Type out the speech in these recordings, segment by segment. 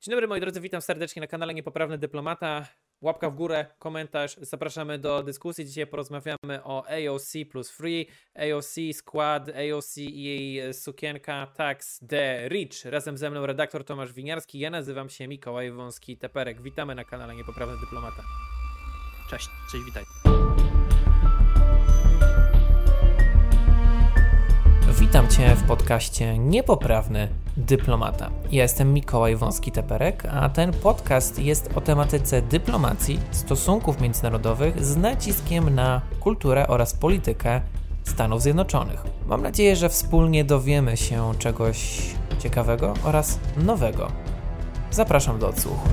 Dzień dobry moi drodzy, witam serdecznie na kanale Niepoprawny Dyplomata. Łapka w górę, komentarz, zapraszamy do dyskusji. Dzisiaj porozmawiamy o AOC plus Free, AOC Skład, AOC i jej sukienka Tax The Rich. Razem ze mną redaktor Tomasz Winiarski, ja nazywam się Mikołaj Wąski-Teperek. Witamy na kanale Niepoprawny Dyplomata. Cześć, cześć, witaj. Witam Cię w podcaście Niepoprawny Dyplomata. Ja jestem Mikołaj Wąski-Teperek, a ten podcast jest o tematyce dyplomacji, stosunków międzynarodowych z naciskiem na kulturę oraz politykę Stanów Zjednoczonych. Mam nadzieję, że wspólnie dowiemy się czegoś ciekawego oraz nowego. Zapraszam do odsłuchu.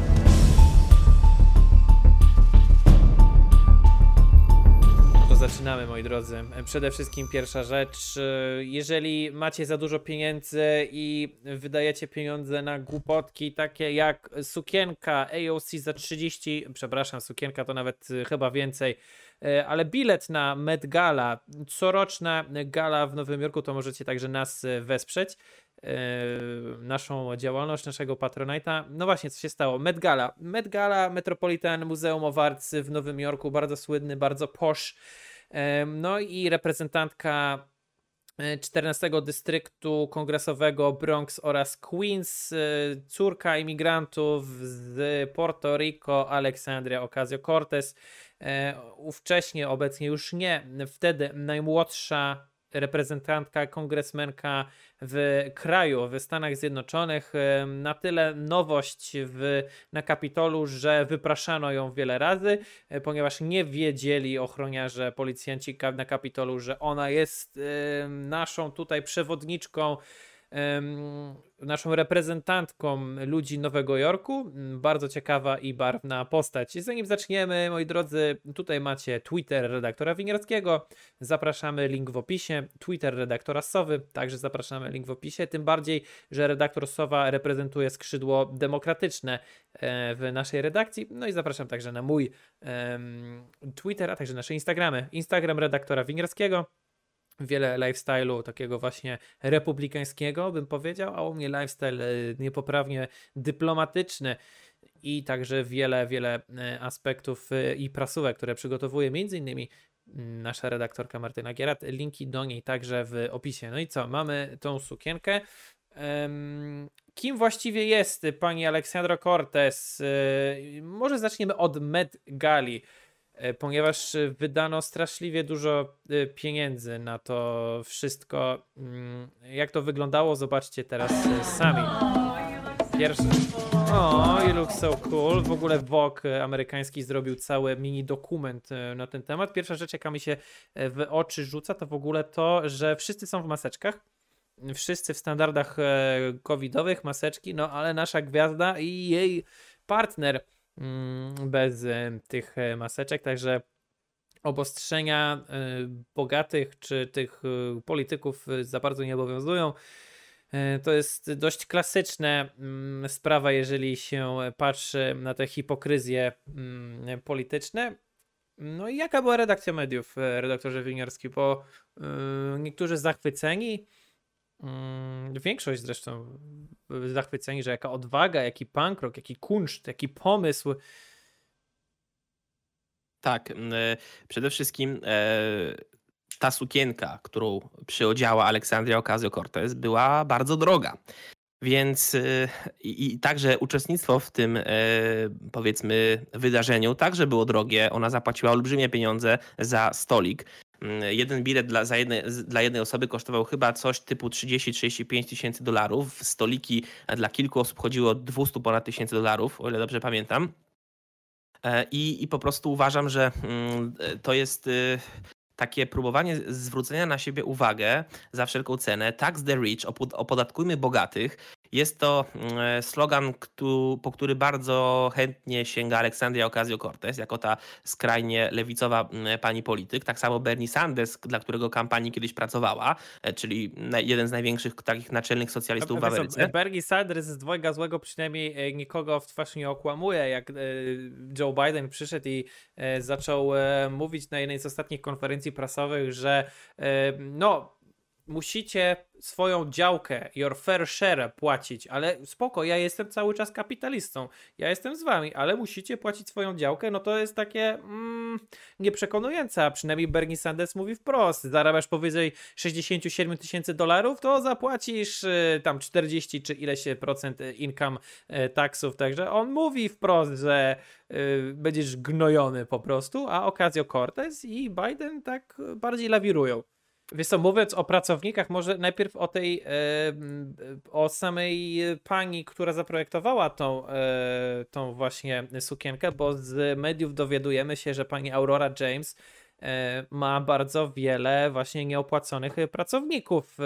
Zaczynamy, moi drodzy. Przede wszystkim pierwsza rzecz. Jeżeli macie za dużo pieniędzy i wydajecie pieniądze na głupotki takie jak sukienka AOC za 30, przepraszam, sukienka to nawet chyba więcej, ale bilet na Met Gala, coroczna gala w Nowym Jorku, to możecie także nas wesprzeć naszą działalność, naszego Patronite'a. No właśnie, co się stało? Met Gala. Met Gala, Metropolitan Muzeum of Arts w Nowym Jorku, bardzo słynny, bardzo posh no i reprezentantka 14 e, dystryktu kongresowego Bronx oraz Queens, e, córka imigrantów z Puerto Rico, Alexandria Ocasio-Cortez, e, ówcześnie, obecnie już nie, wtedy najmłodsza reprezentantka, kongresmenka w kraju, w Stanach Zjednoczonych. Na tyle nowość w, na Kapitolu, że wypraszano ją wiele razy, e, ponieważ nie wiedzieli ochroniarze, policjanci na Kapitolu, że ona jest naszą tutaj przewodniczką naszą reprezentantką ludzi Nowego Jorku. Bardzo ciekawa i barwna postać. Zanim zaczniemy, moi drodzy, tutaj macie Twitter redaktora Winiarskiego. Zapraszamy, link w opisie. Twitter redaktora Sowy, także zapraszamy, link w opisie. Tym bardziej, że redaktor Sowa reprezentuje skrzydło demokratyczne e, w naszej redakcji. No i zapraszam także na mój Twitter, a także nasze Instagramy. Instagram redaktora Winiarskiego wiele lifestyle'u takiego właśnie republikańskiego, bym powiedział, a u mnie lifestyle e, niepoprawnie dyplomatyczny i także wiele, wiele e, aspektów e, i prasówek, które przygotowuje między innymi mm, nasza redaktorka Martyna Gierat. Linki do niej także w opisie. No i co, mamy tą sukienkę. Kim właściwie jest pani Aleksandra Cortez? Może zaczniemy od Med Gali. E, ponieważ wydano straszliwie dużo e, pieniędzy na to wszystko. Mm, jak to wyglądało, zobaczcie teraz e, sami. Pierwszy. O, you look so cool. W ogóle Vogue amerykański zrobił cały mini dokument na ten temat. Pierwsza rzecz, jaka mi się w oczy rzuca, to w ogóle to, że wszyscy są w maseczkach. Wszyscy w standardach covidowych, maseczki, no ale nasza gwiazda i jej partner bez e, tych e, maseczek, także obostrzenia e, bogatych czy tych polityków za bardzo nie obowiązują. To jest dość klasyczna mm, sprawa, jeżeli się patrzy na te hipokryzje mm, polityczne. No i jaka była redakcja mediów, redaktorze Winiarski? Bo niektórzy zachwyceni, Mm, większość zresztą zachwyceni, że jaka odwaga, jaki punk rock, jaki kunszt, jaki pomysł. Tak, e, przede wszystkim e, ta sukienka, którą przyodziała Aleksandria Ocasio-Cortez była bardzo droga. Więc e, i, i, także uczestnictwo w tym powiedzmy wydarzeniu także było drogie. Ona zapłaciła olbrzymie pieniądze za stolik. Mm, jeden bilet dla, za jedne, dla jednej osoby kosztował chyba coś typu 30-35 tysięcy dolarów. Stoliki dla kilku osób chodziło o 200 ponad tysięcy dolarów, o ile dobrze pamiętam. E, I, I po prostu uważam, że mm, to jest y, takie próbowanie zwrócenia na siebie uwagę za wszelką cenę. Tax the rich, opodatkujmy bogatych. Jest to mm, slogan, po który bardzo chętnie sięga Aleksandria Ocasio-Cortez, jako ta skrajnie lewicowa mm, pani polityk. Tak samo Bernie Sanders, dla którego kampanii kiedyś pracowała, e, czyli jeden z największych takich naczelnych socjalistów w Ameryce. Bernie Sanders z dwojga złego przynajmniej e, nikogo w twarz nie okłamuje. Jak e, Joe Biden przyszedł i zaczął mówić na jednej z ostatnich konferencji prasowych, że no musicie swoją działkę, your fair share płacić, ale spoko, ja jestem cały czas kapitalistą, ja jestem z wami, ale musicie płacić swoją działkę, no to jest takie mm, nieprzekonujące, a przynajmniej Bernie Sanders mówi wprost, zarabiasz powyżej 67 tysięcy dolarów, to zapłacisz y, tam 40 czy ileś procent income y, taxów, także on mówi wprost, że y, będziesz gnojony po prostu, a Ocasio-Cortez i Biden tak bardziej lawirują. Wiesz co, mówiąc o pracownikach, może najpierw o tej, e, o samej pani, która zaprojektowała tą, e, tą właśnie sukienkę, bo z mediów dowiadujemy się, że pani Aurora James ma bardzo wiele właśnie nieopłaconych pracowników.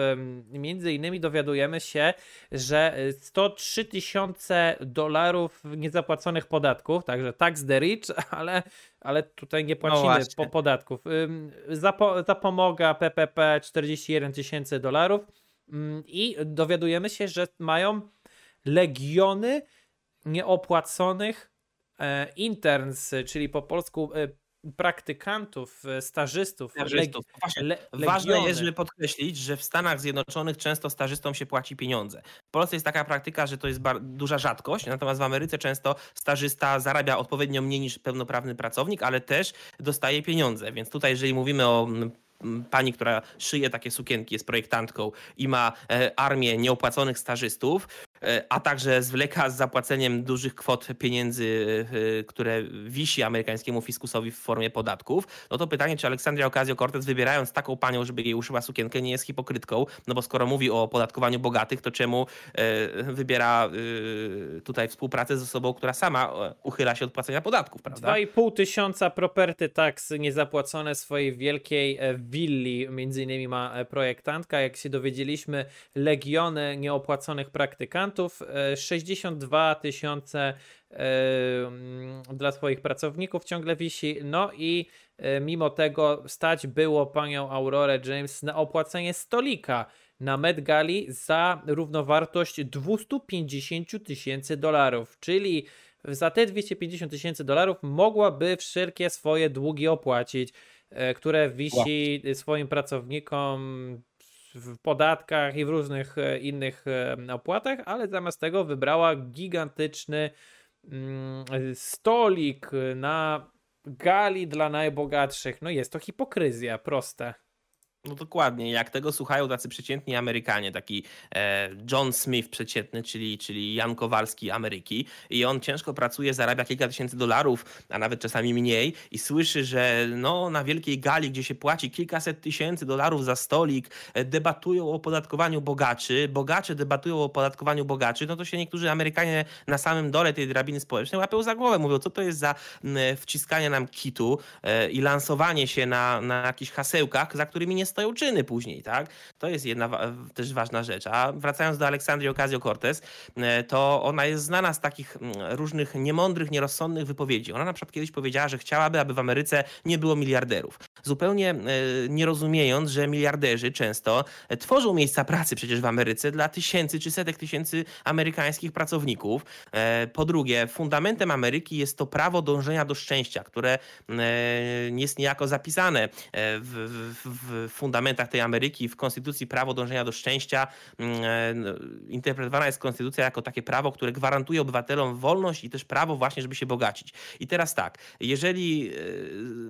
Między innymi dowiadujemy się, że 103 tysiące dolarów niezapłaconych podatków, także tax the rich, ale, ale tutaj nie płacimy no po podatków. Zapo zapomoga PPP 41 tysięcy dolarów i dowiadujemy się, że mają legiony nieopłaconych e, interns, czyli po polsku e, praktykantów, e, stażystów. stażystów. Le, le, Ważne jest, żeby podkreślić, że w Stanach Zjednoczonych często stażystom się płaci pieniądze. W Polsce jest taka praktyka, że to jest duża rzadkość, natomiast w Ameryce często stażysta zarabia odpowiednio mniej niż pełnoprawny pracownik, ale też dostaje pieniądze. Więc tutaj, jeżeli mówimy o pani, która szyje takie sukienki, jest projektantką i ma e, armię nieopłaconych stażystów, a także zwleka z zapłaceniem dużych kwot pieniędzy, e, które wisi amerykańskiemu fiskusowi w formie podatków, no to pytanie, czy Aleksandria Ocasio-Cortez wybierając taką panią, żeby jej uszyła sukienkę, nie jest hipokrytką, no bo skoro mówi o opodatkowaniu bogatych, to czemu e, wybiera tutaj współpracę z osobą, która sama uchyla się od płacenia podatków, prawda? 2,5 tysiąca property tax niezapłacone swojej wielkiej willi, między innymi ma projektantka, jak się dowiedzieliśmy, legiony nieopłaconych praktykantów, 62 e, tysiące e, mm, dla swoich pracowników ciągle wisi. No i e, mimo tego stać było panią Aurorę James na opłacenie stolika na Met Gali za równowartość 250 tysięcy dolarów, czyli za te 250 tysięcy dolarów mogłaby wszelkie swoje długi opłacić, które wisi swoim pracownikom w podatkach i w różnych e, innych e, opłatach, ale zamiast tego wybrała gigantyczny mm, stolik na gali dla najbogatszych. No jest to hipokryzja, proste. No dokładnie, jak tego słuchają tacy przeciętni Amerykanie, taki e, John Smith przeciętny, czyli, czyli Jan Kowalski Ameryki i on ciężko pracuje, zarabia kilka tysięcy dolarów, a nawet czasami mniej i słyszy, że no, na wielkiej gali, gdzie się płaci kilkaset tysięcy dolarów za stolik, e, debatują o opodatkowaniu bogaczy, bogacze debatują o opodatkowaniu bogaczy, no to się niektórzy Amerykanie na samym dole tej drabiny społecznej łapią za głowę, mówią, co to jest za wciskanie nam kitu e, i lansowanie się na, na jakichś hasełkach, za którymi nie stoją czyny później, tak? To jest jedna też ważna rzecz. A wracając do Aleksandrii Ocasio-Cortez, e, to ona jest znana z takich mm, różnych niemądrych, nierozsądnych wypowiedzi. Ona na przykład kiedyś powiedziała, że chciałaby, aby w Ameryce nie było miliarderów. Zupełnie e, nie rozumiejąc, że miliarderzy często e, tworzą miejsca pracy przecież w Ameryce dla tysięcy czy setek tysięcy amerykańskich pracowników. Po drugie, fundamentem Ameryki jest to prawo dążenia do szczęścia, które jest niejako zapisane w, w, w fundamentach tej Ameryki, w konstytucji prawo dążenia do szczęścia. Mm, e, no, interpretowana jest konstytucja jako takie prawo, które gwarantuje obywatelom wolność i też prawo właśnie, żeby się bogacić. I teraz tak, jeżeli e,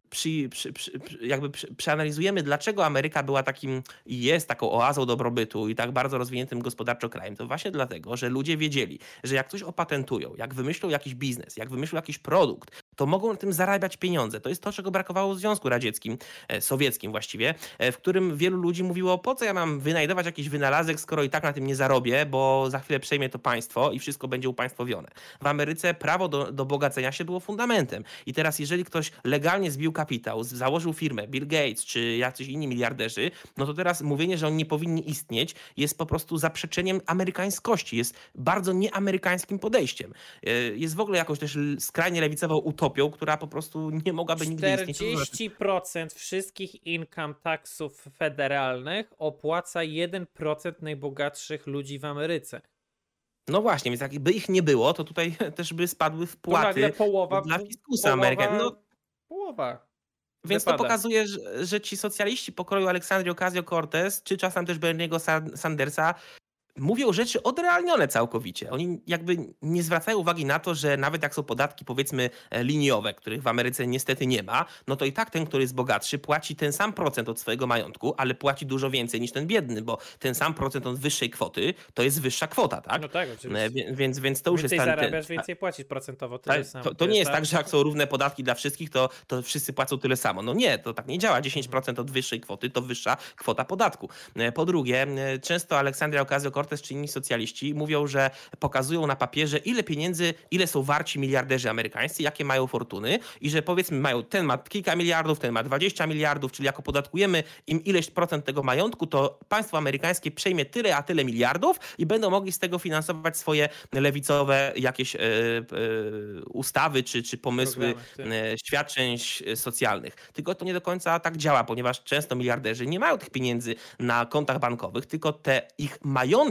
przy, przy, przy, jakby przeanalizujemy, dlaczego Ameryka była takim i jest taką oazą dobrobytu i tak bardzo rozwiniętym gospodarczo krajem, to właśnie dlatego, że ludzie wiedzieli, że jak coś opatentują, jak wymyślą jakiś biznes, jak wymyślą jakiś produkt, to mogą na tym zarabiać pieniądze. To jest to, czego brakowało w Związku Radzieckim, e, sowieckim właściwie, w którym wielu ludzi mówiło, po co ja mam wynajdować jakiś wynalazek, skoro i tak na tym nie zarobię, bo za chwilę przejmie to państwo i wszystko będzie upaństwowione. W Ameryce prawo do, do bogacenia się było fundamentem. I teraz, jeżeli ktoś legalnie zbił kapitał, założył firmę, Bill Gates czy jacyś inni miliarderzy, no to teraz mówienie, że oni nie powinni istnieć, jest po prostu zaprzeczeniem amerykańskości, jest bardzo nieamerykańskim podejściem. E, jest w ogóle jakąś też skrajnie lewicową utopią, która po prostu nie mogłaby nigdy istnieć. 40% wszystkich income taxów federalnych opłaca 1% najbogatszych ludzi w Ameryce. No właśnie, więc jakby ich nie było, to tutaj też by spadły wpłaty połowa, dla fiskusa Ameryki. No, połowa. Więc wypada. to pokazuje, że, że, ci socjaliści pokroju Aleksandrii Ocasio-Cortez, czy czasem też Berniego Sandersa, mówią rzeczy odrealnione całkowicie. Oni jakby nie zwracają uwagi na to, że nawet jak są podatki powiedzmy e, liniowe, których w Ameryce niestety nie ma, no to i tak ten, który jest bogatszy, płaci ten sam procent od swojego majątku, ale płaci dużo więcej niż ten biedny, bo ten sam procent od wyższej kwoty to jest wyższa kwota, tak? No tak, oczywiście. E, więc, więc to już więcej jest... Więcej zarabiasz, ten, więcej płacisz procentowo. To, tak, to, to nie jest tak, że jak są równe podatki dla wszystkich, to, to wszyscy płacą tyle samo. No nie, to tak nie działa. 10% od wyższej kwoty to wyższa kwota podatku. E, po drugie, często Aleksandria Ocasio-Cortez czy inni socjaliści mówią, że pokazują na papierze, ile pieniędzy, ile są warci miliarderzy amerykańscy, jakie mają fortuny i że powiedzmy mają, ten ma kilka miliardów, ten ma 20 miliardów, czyli jak opodatkujemy im ileś procent tego majątku, to państwo amerykańskie przejmie tyle, a tyle miliardów i będą mogli z tego finansować swoje lewicowe jakieś e, e, ustawy czy, czy pomysły Programy, e, świadczeń socjalnych. Tylko to nie do końca tak działa, ponieważ często miliarderzy nie mają tych pieniędzy na kontach bankowych, tylko te ich majątki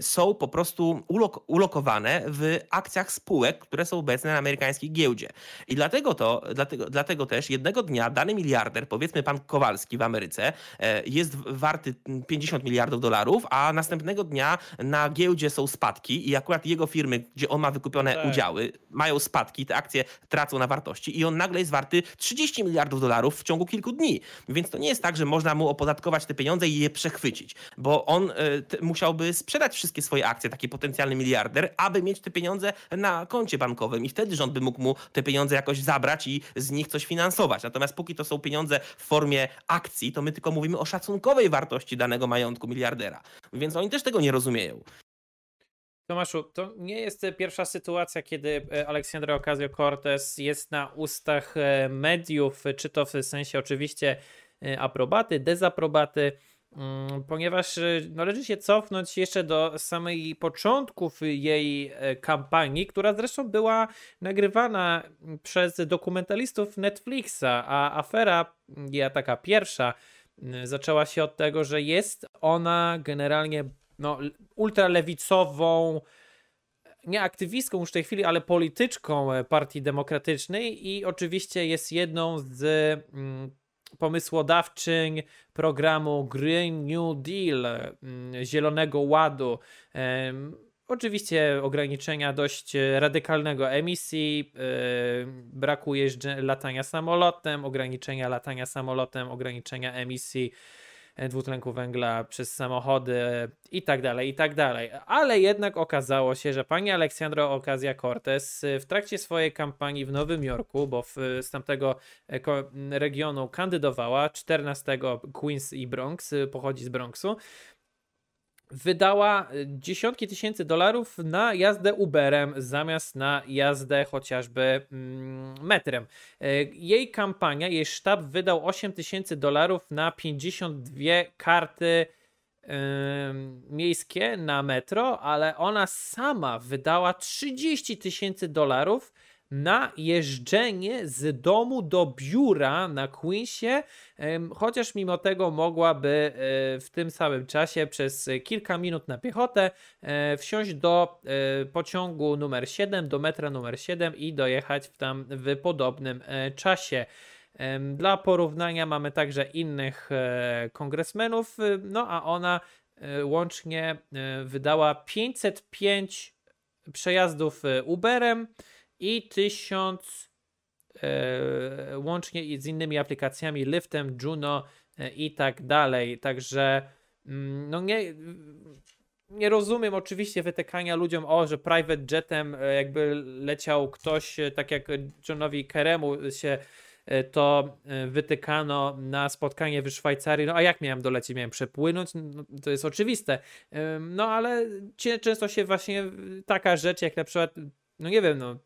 są po prostu ulok ulokowane w akcjach spółek, które są obecne na amerykańskiej giełdzie. I dlatego to, dlatego, dlatego też jednego dnia dany miliarder, powiedzmy pan Kowalski w Ameryce, e, jest warty 50 miliardów dolarów, a następnego dnia na giełdzie są spadki i akurat jego firmy, gdzie on ma wykupione tak. udziały, mają spadki, te akcje tracą na wartości i on nagle jest warty 30 miliardów dolarów w ciągu kilku dni. Więc to nie jest tak, że można mu opodatkować te pieniądze i je przechwycić, bo on y, musiałby sprzedać wszystkie swoje akcje, taki potencjalny miliarder, aby mieć te pieniądze na koncie bankowym i wtedy rząd by mógł mu te pieniądze jakoś zabrać i z nich coś finansować. Natomiast póki to są pieniądze w formie akcji, to my tylko mówimy o szacunkowej wartości danego majątku miliardera. Więc oni też tego nie rozumieją. Tomaszu, to nie jest pierwsza sytuacja, kiedy e, Aleksandra Ocasio-Cortez jest na ustach e, mediów, czy to w sensie oczywiście e, aprobaty, dezaprobaty, ponieważ y, należy się cofnąć jeszcze do samej początków jej e, kampanii, która zresztą była nagrywana przez dokumentalistów Netflixa, a afera, ja taka pierwsza, zaczęła się od tego, że jest ona generalnie no, ultralewicową, nie aktywistką już w tej chwili, ale polityczką e, Partii Demokratycznej i oczywiście jest jedną z mm, pomysłodawczyń programu Green New Deal, mm, Zielonego Ładu. Oczywiście ograniczenia dość radykalnego emisji, brakuje latania samolotem, ograniczenia latania samolotem, ograniczenia emisji dwutlenku węgla przez samochody i tak dalej, i tak dalej. Ale jednak okazało się, że pani Aleksandra Ocasio-Cortez w trakcie swojej kampanii w Nowym Jorku, bo w, z tamtego e, regionu kandydowała, 14 Queens i Bronx, pochodzi z Bronxu, wydała y, dziesiątki tysięcy dolarów na jazdę Uberem zamiast na jazdę chociażby mm, metrem. Y, jej kampania, jej sztab wydał 8 tysięcy dolarów na 52 karty miejskie na metro, ale ona sama wydała 30 tysięcy dolarów na jeżdżenie z domu do biura na Queensie, chociaż mimo tego mogłaby e, w tym samym czasie przez kilka minut na piechotę e, wsiąść do e, pociągu numer 7, do metra numer 7 i dojechać w tam w podobnym czasie. Dla porównania mamy także innych kongresmenów, no a ona łącznie wydała 505 przejazdów Uberem, i 1000 e, łącznie z innymi aplikacjami, Lyftem, Juno e, i tak dalej. Także mm, no nie, nie rozumiem oczywiście wytykania ludziom, o, że private jetem e, jakby leciał ktoś, tak jak Johnowi Keremu się to wytykano na spotkanie w Szwajcarii. No a jak miałem dolecieć? Miałem przepłynąć? No, to jest oczywiste. No ale często się właśnie taka rzecz, jak na przykład, no nie wiem, no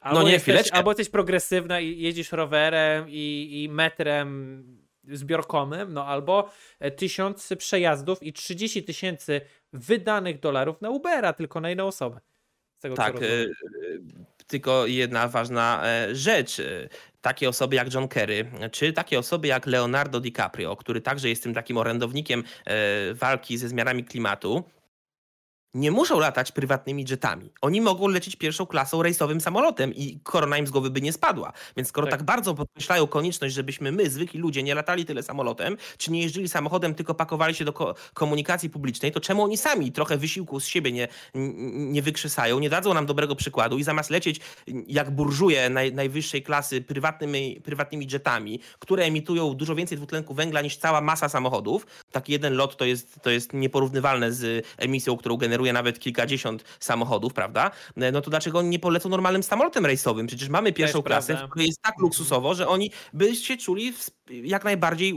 Albo, no nie, jesteś, albo jesteś progresywna i jeździsz rowerem i, i metrem zbiorkomym, no albo e, tysiąc przejazdów i 30 tysięcy wydanych dolarów na Ubera, tylko na jedną osobę. Tego, tak, e, tylko jedna ważna e, rzecz. Takie osoby jak John Kerry, czy takie osoby jak Leonardo DiCaprio, który także jest tym takim orędownikiem walki ze zmianami klimatu, nie muszą latać prywatnymi jetami. Oni mogą lecieć pierwszą klasą rejsowym samolotem i korona im z głowy by nie spadła. Więc skoro tak. tak. bardzo podkreślają konieczność, żebyśmy my, zwykli ludzie, nie latali tyle samolotem, czy nie jeździli samochodem, tylko pakowali się do ko komunikacji publicznej, to czemu oni sami trochę wysiłku z siebie nie, nie wykrzesają, nie dadzą nam dobrego przykładu i zamiast lecieć jak burżuje naj, najwyższej klasy prywatnymi, prywatnymi jetami, które emitują dużo więcej dwutlenku węgla niż cała masa samochodów, taki jeden lot to jest, to jest nieporównywalne z emisją, którą generuje generuje nawet kilkadziesiąt samochodów, prawda? No to dlaczego oni nie polecą normalnym samolotem rejsowym? Przecież mamy pierwszą klasę, w której jest tak mhm. luksusowo, że oni by się czuli jak najbardziej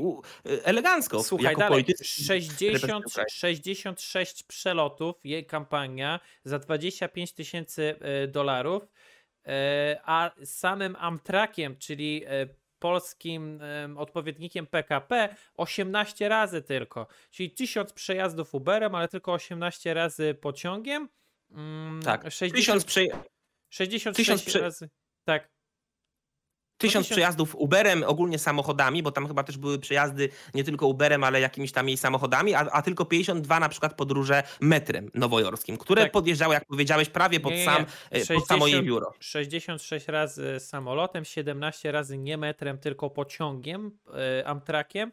elegancko. Słuchaj jako dalej, 60, 66 przelotów, jej kampania za 25 tysięcy e, dolarów, e, a samym Amtrakiem, czyli e, polskim odpowiednikiem PKP 18 razy tylko. Czyli 1000 przejazdów Uberem, ale tylko 18 razy pociągiem. Mm, tak, 60, 1000 prze... 66 prze... razy. Tak. Tysiąc przejazdów Uberem, ogólnie samochodami, bo tam chyba też były przejazdy nie tylko Uberem, ale jakimiś tam jej samochodami, a, a tylko 52 na przykład podróże metrem nowojorskim, które tak. podjeżdżały, jak powiedziałeś, prawie pod, nie, nie, sam, 60, e, pod samo jej biuro. 66 razy samolotem, 17 razy nie metrem, tylko pociągiem, e, Amtrakiem,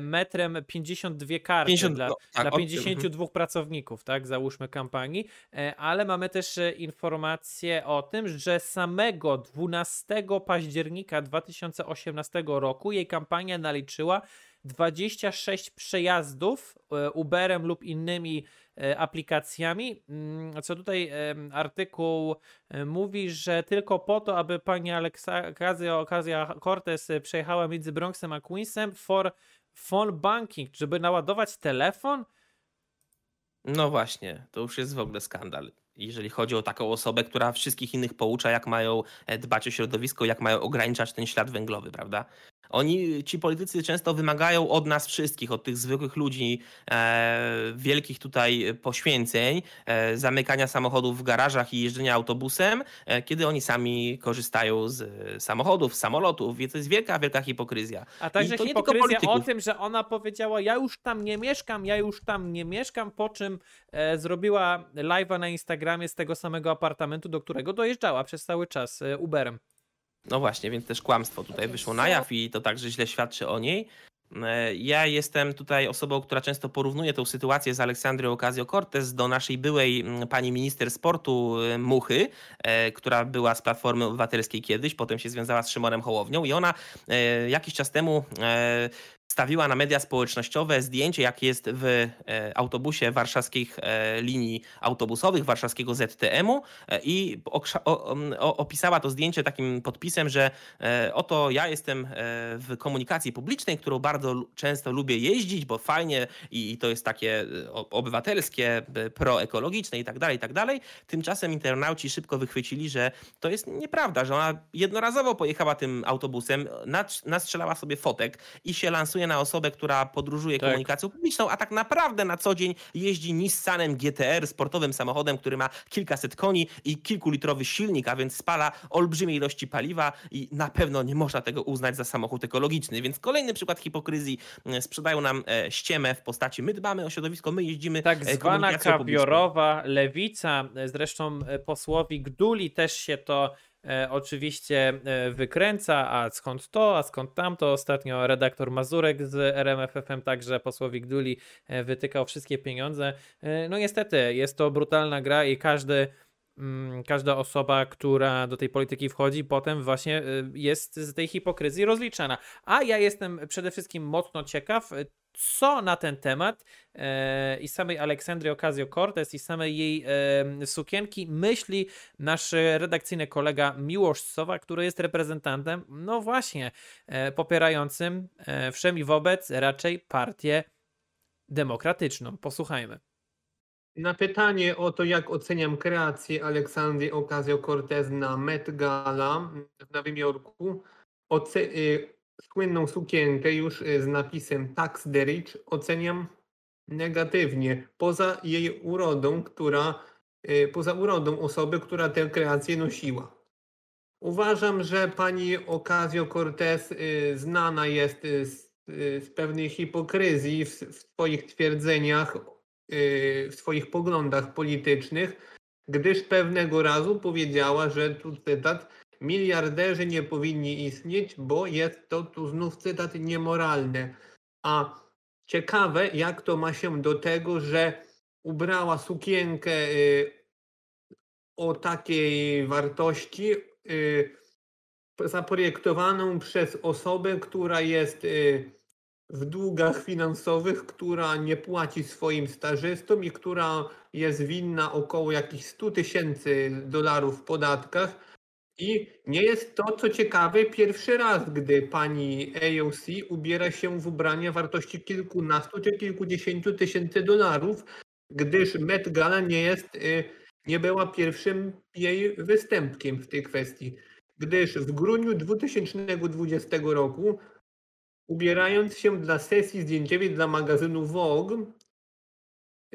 metrem 52 karty 50, dla, no, tak, dla 52 od... pracowników, tak, załóżmy kampanii, e, ale mamy też e, informację o tym, że samego 12 października 2018 roku jej kampania naliczyła 26 przejazdów Uberem lub innymi aplikacjami. Mm, co tutaj artykuł mówi, że tylko po to, aby pani Aleksacja Okazja Cortez przejechała między Bronxem a Queensem for phone banking, żeby naładować telefon? No właśnie, to już jest w ogóle skandal. Jeżeli chodzi o taką osobę, która wszystkich innych poucza, jak mają e, dbać o środowisko, jak mają ograniczać ten ślad węglowy, prawda? Oni, ci politycy często wymagają od nas wszystkich, od tych zwykłych ludzi, e, wielkich tutaj poświęceń, e, zamykania samochodów w garażach i jeżdżenia autobusem, e, kiedy oni sami korzystają z samochodów, samolotów, więc to jest wielka, wielka hipokryzja. A także hipokryzja o tym, że ona powiedziała, ja już tam nie mieszkam, ja już tam nie mieszkam, po czym e, zrobiła live'a na Instagramie z tego samego apartamentu, do którego dojeżdżała przez cały czas e, Uberem. No właśnie, więc też kłamstwo tutaj wyszło na jaw i to także źle świadczy o niej. E, ja jestem tutaj osobą, która często porównuje tę sytuację z Aleksandrią Ocasio-Cortez do naszej byłej pani minister sportu e, Muchy, e, która była z Platformy Obywatelskiej kiedyś, potem się związała z Szymonem Hołownią i ona jakiś czas temu wstawiła na media społecznościowe zdjęcie, jak jest w e, autobusie warszawskich e, linii autobusowych, warszawskiego ZTM-u e, i opisała to zdjęcie takim podpisem, że oto ja jestem w komunikacji publicznej, którą bardzo często lubię jeździć, bo fajnie i to jest takie obywatelskie, proekologiczne i tak dalej, i tak dalej. Tymczasem internauci szybko wychwycili, że to jest nieprawda, że ona jednorazowo pojechała tym autobusem, nastrzelała sobie fotek i się lansuje na osobę, która podróżuje tak. komunikacją publiczną, a tak naprawdę na co dzień jeździ Nissanem GTR, sportowym samochodem, który ma kilkaset koni i kilkulitrowy silnik, a więc spala olbrzymie ilości paliwa i na pewno nie można tego uznać za samochód ekologiczny. Więc kolejny przykład hipokryzji. E, sprzedają nam e, ściemę w postaci my dbamy o środowisko, my jeździmy Tak e, zwana kawiorowa lewica, zresztą posłowi Gduli też się to e, oczywiście e, wykręca, a skąd to, a skąd tamto. Ostatnio redaktor Mazurek z RMFFM także posłowi Gduli e, wytykał wszystkie pieniądze. E, no niestety, jest to brutalna gra i każdy mm, każda osoba, która do tej polityki wchodzi, potem właśnie e, jest z tej hipokryzji rozliczana. A ja jestem przede wszystkim mocno ciekaw, co na ten temat e, i samej Aleksandry Ocasio-Cortez i samej jej e, sukienki myśli nasz redakcyjny kolega Miłosz Sowa, który jest reprezentantem, no właśnie, e, popierającym e, wobec raczej partię demokratyczną. Posłuchajmy. Na pytanie o to, jak oceniam kreację Aleksandry Ocasio-Cortez na Met Gala w Nowym Jorku, oce- y, słynną sukienkę już y, z napisem Tax the Rich oceniam negatywnie. Poza jej urodą, która, y, poza urodą osoby, która tę kreację nosiła. Uważam, że pani Ocasio-Cortez y, znana jest z, z pewnej hipokryzji w, w swoich twierdzeniach w swoich poglądach politycznych, gdyż pewnego razu powiedziała, że tu cytat, miliarderzy nie powinni istnieć, bo jest to tu znów cytat niemoralne. A ciekawe, jak to ma się do tego, że ubrała sukienkę y, o takiej wartości y, zaprojektowaną przez osobę, która jest y, w długach finansowych, która nie płaci swoim stażystom i która jest winna około jakichś 100 tysięcy dolarów w podatkach. I nie jest to, co ciekawe, pierwszy raz, gdy pani AOC ubiera się w ubrania wartości kilkunastu czy kilkudziesięciu tysięcy dolarów, gdyż Met Gala nie jest, y, nie była pierwszym jej występkiem w tej kwestii. Gdyż w grudniu 2020 roku, ubierając się dla sesji zdjęciowej dla magazynu Vogue,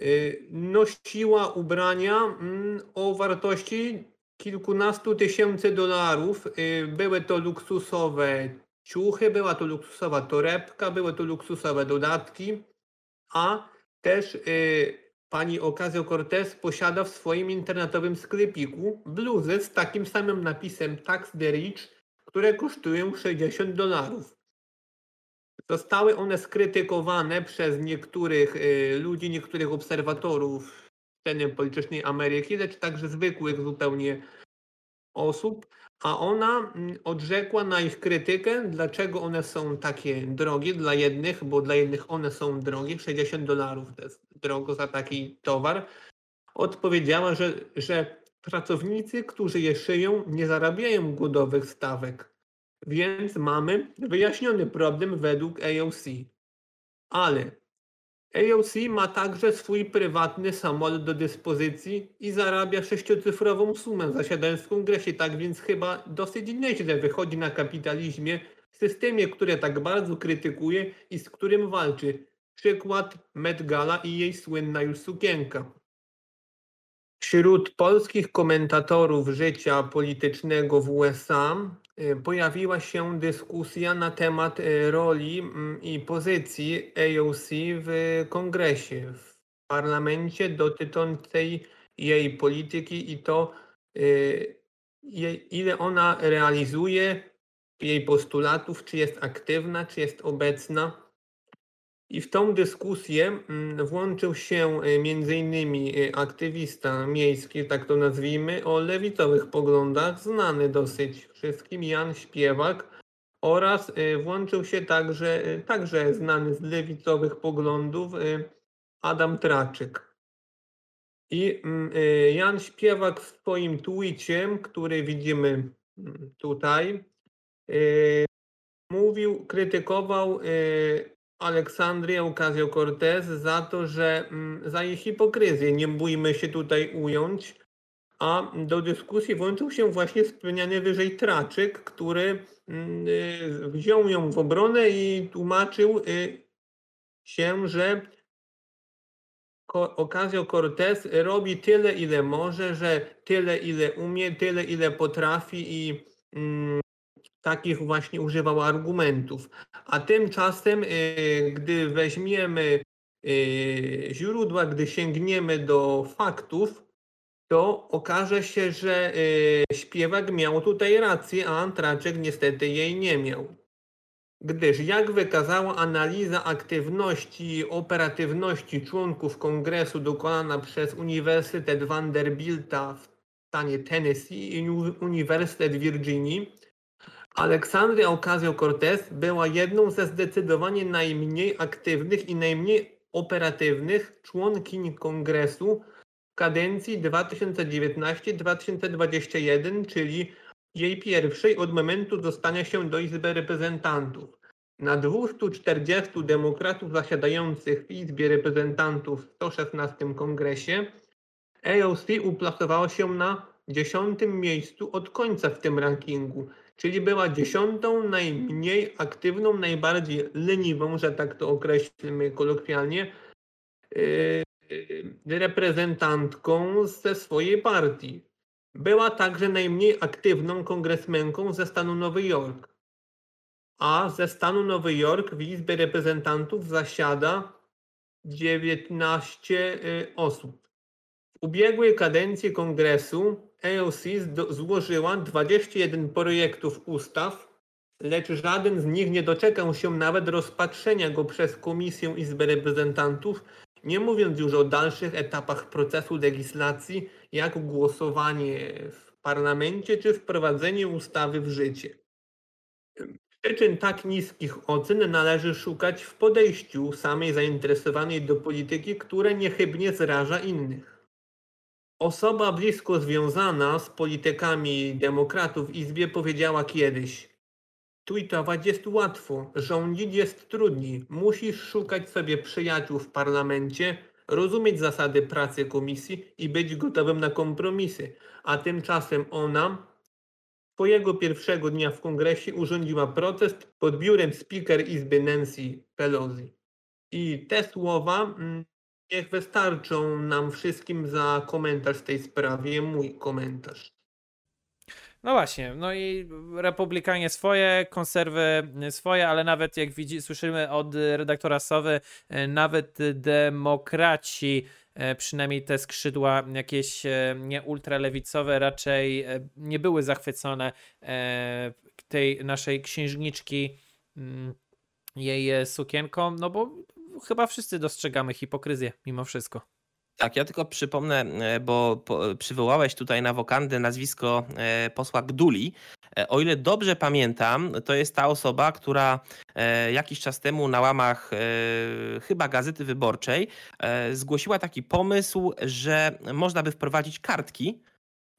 y, nosiła ubrania mm, o wartości kilkunastu tysięcy dolarów. Y, były to luksusowe ciuchy, była to luksusowa torebka, były to luksusowe dodatki, a też y, pani Ocasio-Cortez posiada w swoim internetowym sklepiku bluzy z takim samym napisem Tax the Rich, które kosztują 60 dolarów. Zostały one skrytykowane przez niektórych y, ludzi, niektórych obserwatorów sceny politycznej Ameryki, lecz także zwykłych zupełnie osób, a ona mm, odrzekła na ich krytykę, dlaczego one są takie drogie dla jednych, bo dla jednych one są drogie, 60 dolarów to jest drogo za taki towar. Odpowiedziała, że, że pracownicy, którzy je szyją, nie zarabiają głodowych stawek. Więc mamy wyjaśniony problem według AOC. Ale AOC ma także swój prywatny samolot do dyspozycji i zarabia sześciocyfrową sumę zasiadając w kongresie, tak więc chyba dosyć nieźle wychodzi na kapitalizmie, systemie, które tak bardzo krytykuje i z którym walczy. Przykład Met Gala i jej słynna już sukienka. Wśród polskich komentatorów życia politycznego w USA pojawiła się dyskusja na temat y, roli mm, i pozycji AOC w kongresie, w parlamencie dotyczącej jej polityki i to, y, ile ona realizuje jej postulatów, czy jest aktywna, czy jest obecna i w tą dyskusję mm, włączył się y, m.in. Y, aktywista miejski, tak to nazwijmy, o lewicowych poglądach, znany dosyć wszystkim, Jan Śpiewak, oraz y, włączył się także, także znany z lewicowych poglądów Adam Traczyk. I mm, Jan Śpiewak w swoim tweetie, który widzimy mm, tutaj, mówił, krytykował Aleksandrię Ocasio-Cortez za to, że mm, za jej hipokryzję, nie bójmy się tutaj ująć, a do dyskusji włączył się właśnie wspomniany wyżej Traczyk, który mm, y, wziął ją w obronę i tłumaczył y, się, że Ocasio-Cortez robi tyle, ile może, że tyle, ile umie, tyle, ile potrafi i mm, takich właśnie używał argumentów. A tymczasem, y, gdy weźmiemy y, źródła, gdy sięgniemy do faktów, to okaże się, że y, śpiewak miał tutaj rację, a Antraczek niestety jej nie miał. Gdyż jak wykazała analiza aktywności i operatywności członków kongresu dokonana przez Uniwersytet Vanderbilta w stanie Tennessee i Uniwersytet Virginii, Aleksandria Ocasio-Cortez była jedną ze zdecydowanie najmniej aktywnych i najmniej operatywnych członkiń kongresu w kadencji 2019-2021, czyli jej pierwszej od momentu dostania się do Izby Reprezentantów. Na 240 demokratów zasiadających w Izbie Reprezentantów w 116 kongresie AOC uplasowała się na dziesiątym miejscu od końca w tym rankingu czyli była dziesiątą najmniej aktywną, najbardziej leniwą, że tak to określmy kolokwialnie, yy, reprezentantką ze swojej partii. Była także najmniej aktywną kongresmenką ze stanu Nowy Jork. A ze stanu Nowy Jork w Izbie Reprezentantów zasiada 19 osób. W ubiegłej kadencji kongresu AOC złożyła 21 projektów ustaw, lecz żaden z nich nie doczekał się nawet rozpatrzenia go przez Komisję Izby Reprezentantów, nie mówiąc już o dalszych etapach procesu legislacji, jak głosowanie w parlamencie czy wprowadzenie ustawy w życie. Przyczyn tak niskich ocen należy szukać w podejściu samej zainteresowanej do polityki, które niechybnie zraża innych. Osoba blisko związana z politykami demokratów w Izbie powiedziała kiedyś Tweetować jest łatwo, rządzić jest trudniej. Musisz szukać sobie przyjaciół w parlamencie, rozumieć zasady pracy komisji i być gotowym na kompromisy. A tymczasem ona swojego pierwszego dnia w kongresie urządziła protest pod biurem speaker Izby Nancy Pelosi. I te słowa mm, niech wystarczą nam wszystkim za komentarz w tej sprawie, mój komentarz. No właśnie, no i republikanie swoje, konserwy swoje, ale nawet jak widzi, słyszymy od redaktora Sowy, e, nawet demokraci, e, przynajmniej te skrzydła jakieś e, nie ultralewicowe, raczej nie były zachwycone tej naszej księżniczki, mm, jej sukienką, no bo chyba wszyscy dostrzegamy hipokryzję mimo wszystko. Tak, ja tylko przypomnę, e, bo przywołałeś tutaj na wokandę nazwisko e, posła Gduli. E, o ile dobrze pamiętam, to jest ta osoba, która jakiś czas temu na łamach chyba Gazety Wyborczej zgłosiła taki pomysł, że można by wprowadzić kartki,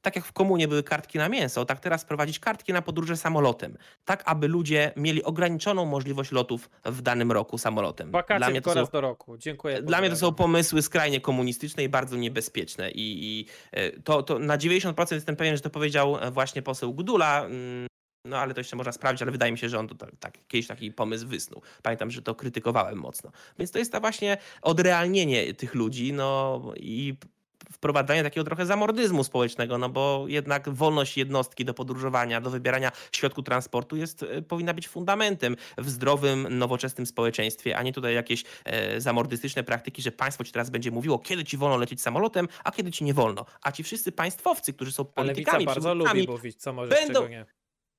tak jak w komunie były kartki na mięso, tak teraz prowadzić kartki na podróże samolotem. Tak, aby ludzie mieli ograniczoną możliwość lotów w danym roku samolotem. Wakacje dla mnie to są, do roku. Dziękuję. Dla mnie to są pomysły skrajnie komunistyczne i bardzo niebezpieczne. I, i e, to, to na 90% jestem pewien, że to powiedział właśnie poseł Gdula. Mm, no ale to jeszcze można sprawdzić, ale wydaje mi się, że on to tak, tak, kiedyś taki pomysł wysnuł. Pamiętam, że to krytykowałem mocno. Więc to jest to właśnie odrealnienie tych ludzi, no i wprowadzanie takiego trochę zamordyzmu społecznego, no bo jednak wolność jednostki do podróżowania, do wybierania środku transportu jest, e, powinna być fundamentem w zdrowym, nowoczesnym społeczeństwie, a nie tutaj jakieś e, zamordystyczne praktyki, że państwo ci teraz będzie mówiło, kiedy ci wolno lecieć samolotem, a kiedy ci nie wolno. A ci wszyscy państwowcy, którzy są politykami, Ale bardzo lubi mówić, co może, będą, nie.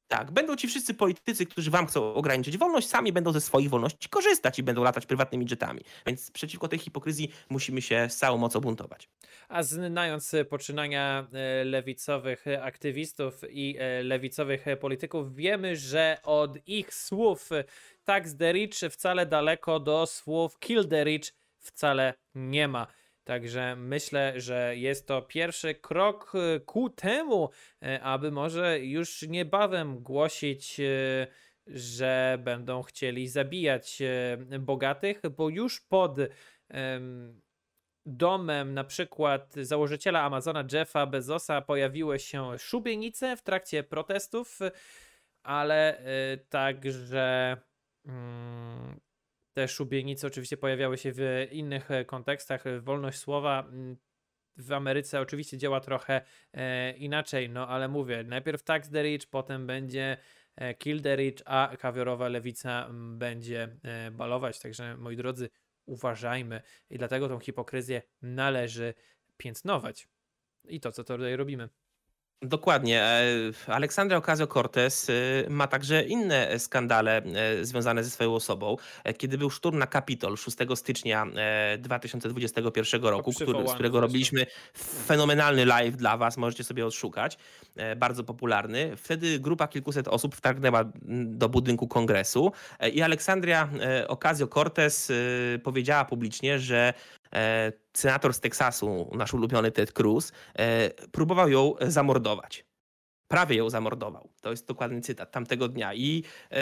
Tak, będą ci wszyscy politycy, którzy wam chcą ograniczyć wolność, sami będą ze swoich wolności korzystać i będą latać prywatnymi jetami. Więc przeciwko tej hipokryzji musimy się z całą mocą buntować. A znając poczynania e, lewicowych aktywistów i e, lewicowych polityków, wiemy, że od ich słów tax the rich wcale daleko do słów kill the rich wcale nie ma. Także myślę, że jest to pierwszy krok e, ku temu, e, aby może już niebawem głosić, e, że będą chcieli zabijać bogatych, bo już pod domem na przykład założyciela Amazona Jeffa Bezosa pojawiły się szubienice w trakcie protestów, ale także mm, te szubienice oczywiście pojawiały się w innych e, kontekstach. Wolność słowa mm, w Ameryce oczywiście działa trochę e, inaczej, no ale mówię, najpierw tax the rich, potem będzie e, kill the rich, a kawiorowa lewica m, będzie e, balować. Także moi drodzy, uważajmy i dlatego tą hipokryzję należy piętnować. I to, co tutaj robimy. Dokładnie. E, Aleksandra Ocasio-Cortez e, ma także inne skandale e, związane ze swoją osobą. Kiedy był szturm na Kapitol 6 stycznia 2021 roku, który, z którego robiliśmy fenomenalny live dla was, możecie sobie odszukać, bardzo popularny. Wtedy grupa kilkuset osób wtargnęła do budynku kongresu i Aleksandria Ocasio-Cortez powiedziała publicznie, że senator z Teksasu, nasz ulubiony Ted Cruz, e, próbował ją zamordować prawie ją zamordował. To jest dokładny cytat tamtego dnia. I e,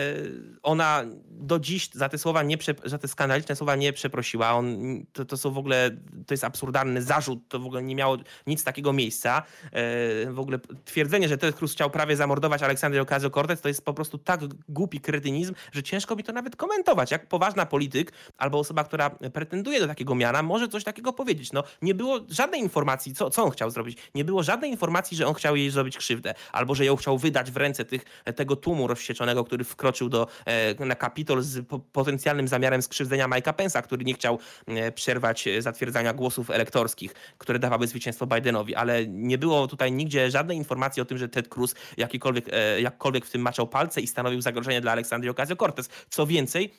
ona do dziś za te słowa, nie, za te skandaliczne słowa nie przeprosiła. On, to, to są w ogóle, to jest absurdalny zarzut, to w ogóle nie miało nic takiego miejsca. E, w ogóle twierdzenie, że Ted Cruz chciał prawie zamordować Aleksandrę Ocasio-Cortez, to jest po prostu tak głupi kretynizm, że ciężko mi to nawet komentować. Jak poważna polityk albo osoba, która pretenduje do takiego miana, może coś takiego powiedzieć. No, nie było żadnej informacji, co, co on chciał zrobić. Nie było żadnej informacji, że on chciał jej zrobić krzywdę albo że ją chciał wydać w ręce tych, tego tłumu rozwścieczonego, który wkroczył do, na Kapitol z potencjalnym zamiarem skrzywdzenia Mike'a Pence'a, który nie chciał przerwać zatwierdzania głosów elektorskich, które dawały zwycięstwo Bidenowi, ale nie było tutaj nigdzie żadnej informacji o tym, że Ted Cruz jakikolwiek, jakkolwiek w tym maczał palce i stanowił zagrożenie dla Aleksandrii Ocasio-Cortez. Co więcej,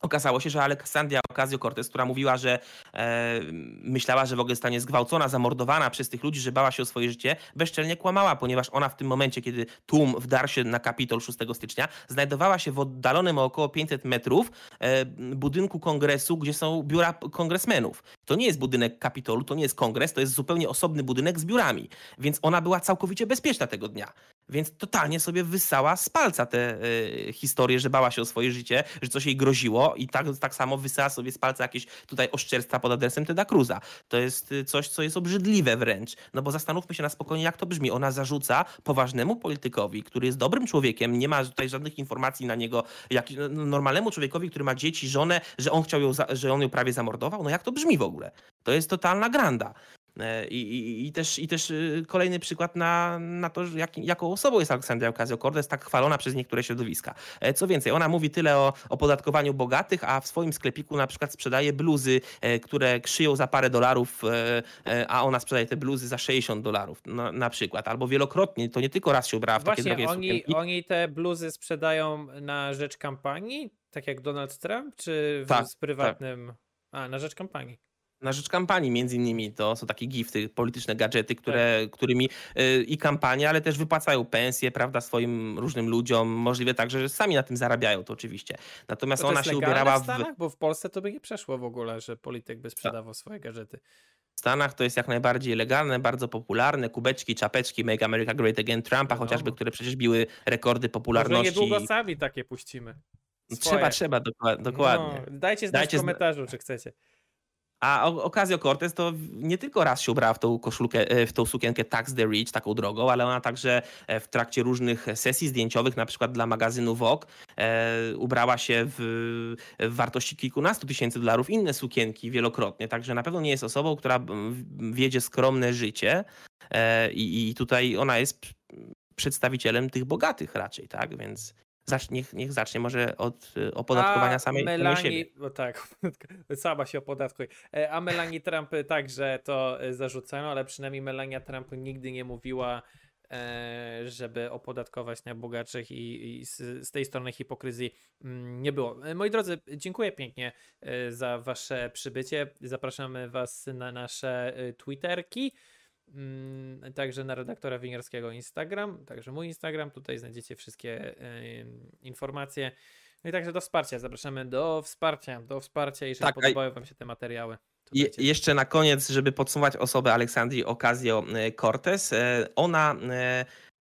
Okazało się, że Aleksandria Ocasio-Cortez, która mówiła, że e, myślała, że w ogóle zostanie zgwałcona, zamordowana przez tych ludzi, że bała się o swoje życie, bezczelnie kłamała, ponieważ ona w tym momencie, kiedy tłum wdarł się na Kapitol 6 stycznia, znajdowała się w oddalonym o około 500 metrów e, budynku kongresu, gdzie są biura kongresmenów. To nie jest budynek Kapitolu, to nie jest kongres, to jest zupełnie osobny budynek z biurami, więc ona była całkowicie bezpieczna tego dnia. Więc totalnie sobie wysała z palca tę y, historię, że bała się o swoje życie, że coś jej groziło i tak, tak samo wysała sobie z palca jakieś tutaj oszczerstwa pod adresem Teda Cruza. To jest y, coś, co jest obrzydliwe wręcz. No bo zastanówmy się na spokojnie, jak to brzmi. Ona zarzuca poważnemu politykowi, który jest dobrym człowiekiem, nie ma tutaj żadnych informacji na niego, jak no, normalnemu człowiekowi, który ma dzieci, żonę, że on chciał ją, że on ją prawie zamordował. No jak to brzmi w ogóle? To jest totalna granda. E, I, i, i, też, I też y, kolejny przykład na, na to, jak, jaką osobą jest Aleksandria Ocasio-Cortez, tak chwalona przez niektóre środowiska. E, co więcej, ona mówi tyle o opodatkowaniu bogatych, a w swoim sklepiku na przykład sprzedaje bluzy, e, które krzyją za parę dolarów, a ona sprzedaje te bluzy za 60 dolarów na, na przykład. Albo wielokrotnie, to nie tylko raz się ubrała w Właśnie, takie drogie oni, sukienki. oni te bluzy sprzedają na rzecz kampanii, tak jak Donald Trump, czy w, tak, z prywatnym... Tak. A, na rzecz kampanii na rzecz kampanii między innymi to są takie gifty, polityczne gadżety, które, tak. którymi y, i kampanie, ale też wypłacają pensje, prawda, swoim różnym ludziom, możliwe także, że sami na tym zarabiają, to oczywiście. Natomiast to ona się ubierała w Stanach, bo w Polsce to by nie przeszło w ogóle, że polityk by sprzedawał tak. swoje gadżety. W Stanach to jest jak najbardziej legalne, bardzo popularne, kubeczki, czapeczki Make America Great Again Trumpa no. chociażby, które przecież biły rekordy popularności. Może niedługo sami takie puścimy. Swoje. Trzeba, trzeba, dokładnie. No, dajcie znać dajcie w komentarzu, czy chcecie. A Ocasio Cortez to nie tylko raz się ubrała w tą koszulkę, e, w tą sukienkę Tax the Rich, taką drogą, ale ona także e, w trakcie różnych sesji zdjęciowych, na przykład dla magazynu Vogue, e, ubrała się w, w wartości kilkunastu tysięcy dolarów inne sukienki wielokrotnie. Także na pewno nie jest osobą, która wiedzie skromne życie i, i tutaj ona jest przedstawicielem tych bogatych raczej, tak? Więc Zacz, niech, niech zacznie może od y, opodatkowania a samej, Melanie, siebie. No tak, sama się opodatkuje. E, a Melanie Trump także to e, zarzucają, ale przynajmniej Melania Trump nigdy nie mówiła, e, żeby opodatkować najbogatszych i, i z, z, tej strony hipokryzji mm, nie było. Moi drodzy, dziękuję pięknie za wasze przybycie. Zapraszamy was na nasze Twitterki. Mm, także na redaktora Winierskiego Instagram, także mój Instagram, tutaj znajdziecie wszystkie informacje. No i także do wsparcia, zapraszamy do wsparcia, do wsparcia, jeżeli tak, podobają Wam się te materiały. Je, jeszcze na koniec, żeby podsumować osobę Aleksandrii Ocasio-Cortez, e, ona e,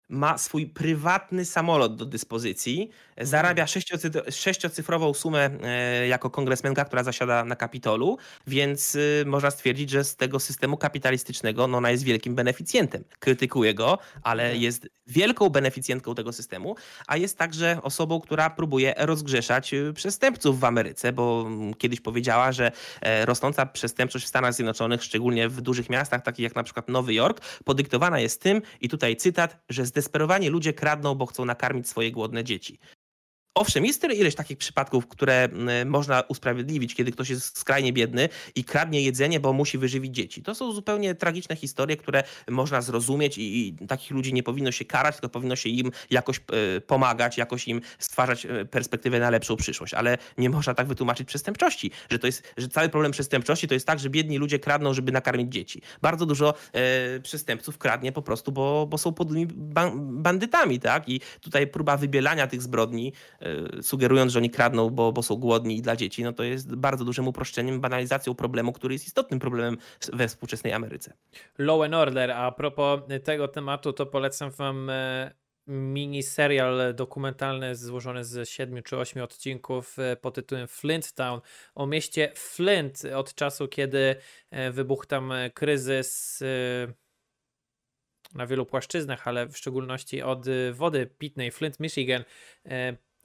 ma swój prywatny samolot do dyspozycji, zarabia mhm. sześciocyfrową sumę e, jako kongresmenka, która zasiada na Kapitolu, więc y, można stwierdzić, że z tego systemu kapitalistycznego no ona jest wielkim beneficjentem. Krytykuje go, ale mhm. jest wielką beneficjentką tego systemu, a jest także osobą, która próbuje rozgrzeszać y, przestępców w Ameryce, bo mm, kiedyś powiedziała, że e, rosnąca przestępczość w Stanach Zjednoczonych, szczególnie w dużych miastach, takich jak na przykład Nowy Jork, podyktowana jest tym, i tutaj cytat, że zdesperowani ludzie kradną, bo chcą nakarmić swoje głodne dzieci. Owszem, jest tyle ileś takich przypadków, które mm, można usprawiedliwić, kiedy ktoś jest skrajnie biedny i kradnie jedzenie, bo musi wyżywić dzieci. To są zupełnie tragiczne historie, które można zrozumieć i, i takich ludzi nie powinno się karać, tylko powinno się im jakoś e, pomagać, jakoś im stwarzać e, perspektywę na lepszą przyszłość. Ale nie można tak wytłumaczyć przestępczości, że to jest, że cały problem przestępczości to jest tak, że biedni ludzie kradną, żeby nakarmić dzieci. Bardzo dużo e, przestępców kradnie po prostu, bo, bo są podłymi bandytami, tak? I tutaj próba wybielania tych zbrodni E, sugerując, że oni kradną, bo, bo są głodni dla dzieci, no to jest bardzo dużym uproszczeniem, banalizacją problemu, który jest istotnym problemem we współczesnej Ameryce. Law and Order, a propos tego tematu, to polecam wam e, mini serial dokumentalny złożony z siedmiu czy ośmiu odcinków e, pod tytułem Flint Town o mieście Flint od czasu, kiedy wybuchł tam kryzys na wielu płaszczyznach, ale w szczególności od wody pitnej Flint, Michigan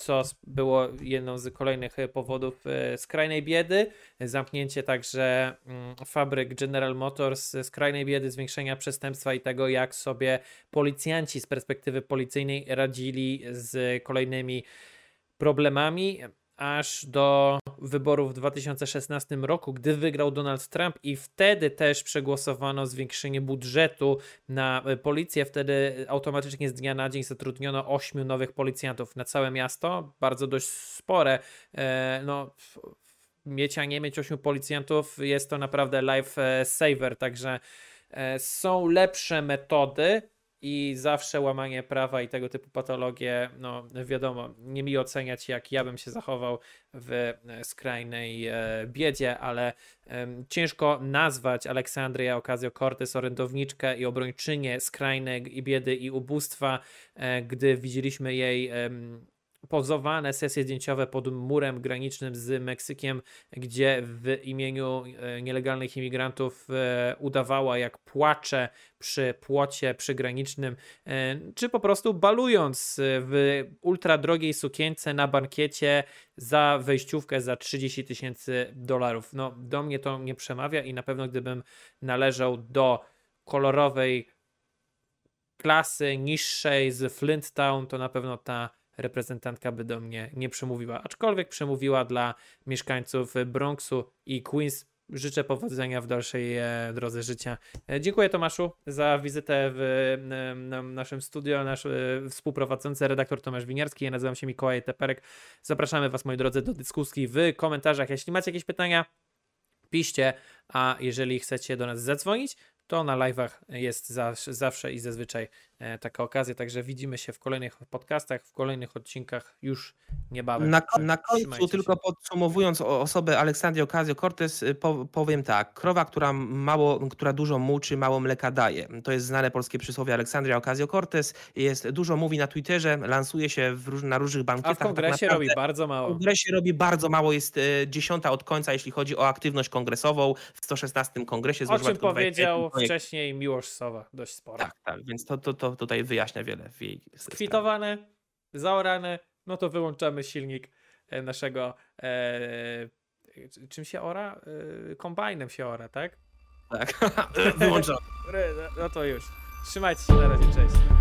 co było jedną z kolejnych powodów skrajnej biedy. Zamknięcie także mm, fabryk General Motors, skrajnej biedy, zwiększenia przestępstwa i tego, jak sobie policjanci z perspektywy policyjnej radzili z kolejnymi problemami aż do wyborów w 2016 roku, gdy wygrał Donald Trump i wtedy też przegłosowano zwiększenie budżetu na e, policję. Wtedy automatycznie z dnia na dzień zatrudniono ośmiu nowych policjantów na całe miasto, bardzo dość spore. E, no, mieć, a nie mieć ośmiu policjantów jest to naprawdę life saver, także e, są lepsze metody, i zawsze łamanie prawa i tego typu patologie, no wiadomo, nie mi oceniać, jak ja bym się zachował w e, skrajnej e, biedzie, ale ciężko nazwać Aleksandrię Ocasio-Cortez orędowniczkę i obrończynię skrajnej biedy i ubóstwa, e, gdy widzieliśmy jej pozowane sesje zdjęciowe pod murem granicznym z Meksykiem, gdzie w imieniu e, nielegalnych imigrantów e, udawała jak płacze przy płocie przygranicznym, e, czy po prostu balując w ultra drogiej sukience na bankiecie za wejściówkę za 30 tysięcy dolarów. No, do mnie to nie przemawia i na pewno gdybym należał do kolorowej klasy niższej z Flint Town, to na pewno ta reprezentantka by do mnie nie przemówiła. Aczkolwiek przemówiła dla mieszkańców Bronxu i Queens. Życzę powodzenia w dalszej e, drodze życia. E, dziękuję Tomaszu za wizytę w naszym studio. Nasz e, współprowadzący redaktor Tomasz Winiarski. Ja nazywam się Mikołaj Teperek. Zapraszamy Was, moi drodzy, do dyskusji w komentarzach. Jeśli macie jakieś pytania, piszcie, a jeżeli chcecie do nas zadzwonić, to na live'ach jest zawsze i zazwyczaj e, taka okazja, także widzimy się w kolejnych podcastach, w kolejnych odcinkach już niebawem. Na, na końcu, tylko podsumowując osobę Aleksandrii Ocasio-Cortez, y, powiem tak, krowa, która, mało, która dużo muczy, mało mleka daje. To jest znane polskie przysłowie Aleksandria Ocasio-Cortez, jest, dużo mówi na Twitterze, lansuje się w, na różnych bankietach. A w kongresie tak robi bardzo mało. W kongresie robi bardzo mało, jest y, dziesiąta od końca, jeśli chodzi o aktywność kongresową w 116 kongresie. O czym powiedział wcześniej Miłosz Sowa, dość sporo. Tak, tak, więc to, to, to tutaj wyjaśnia wiele w jej Skwitowane, zaorane, no to wyłączamy silnik e, naszego e, czym się ora? E, kombajnem się ora, tak? Tak, wyłączamy. No to już. Trzymajcie się na razie, cześć.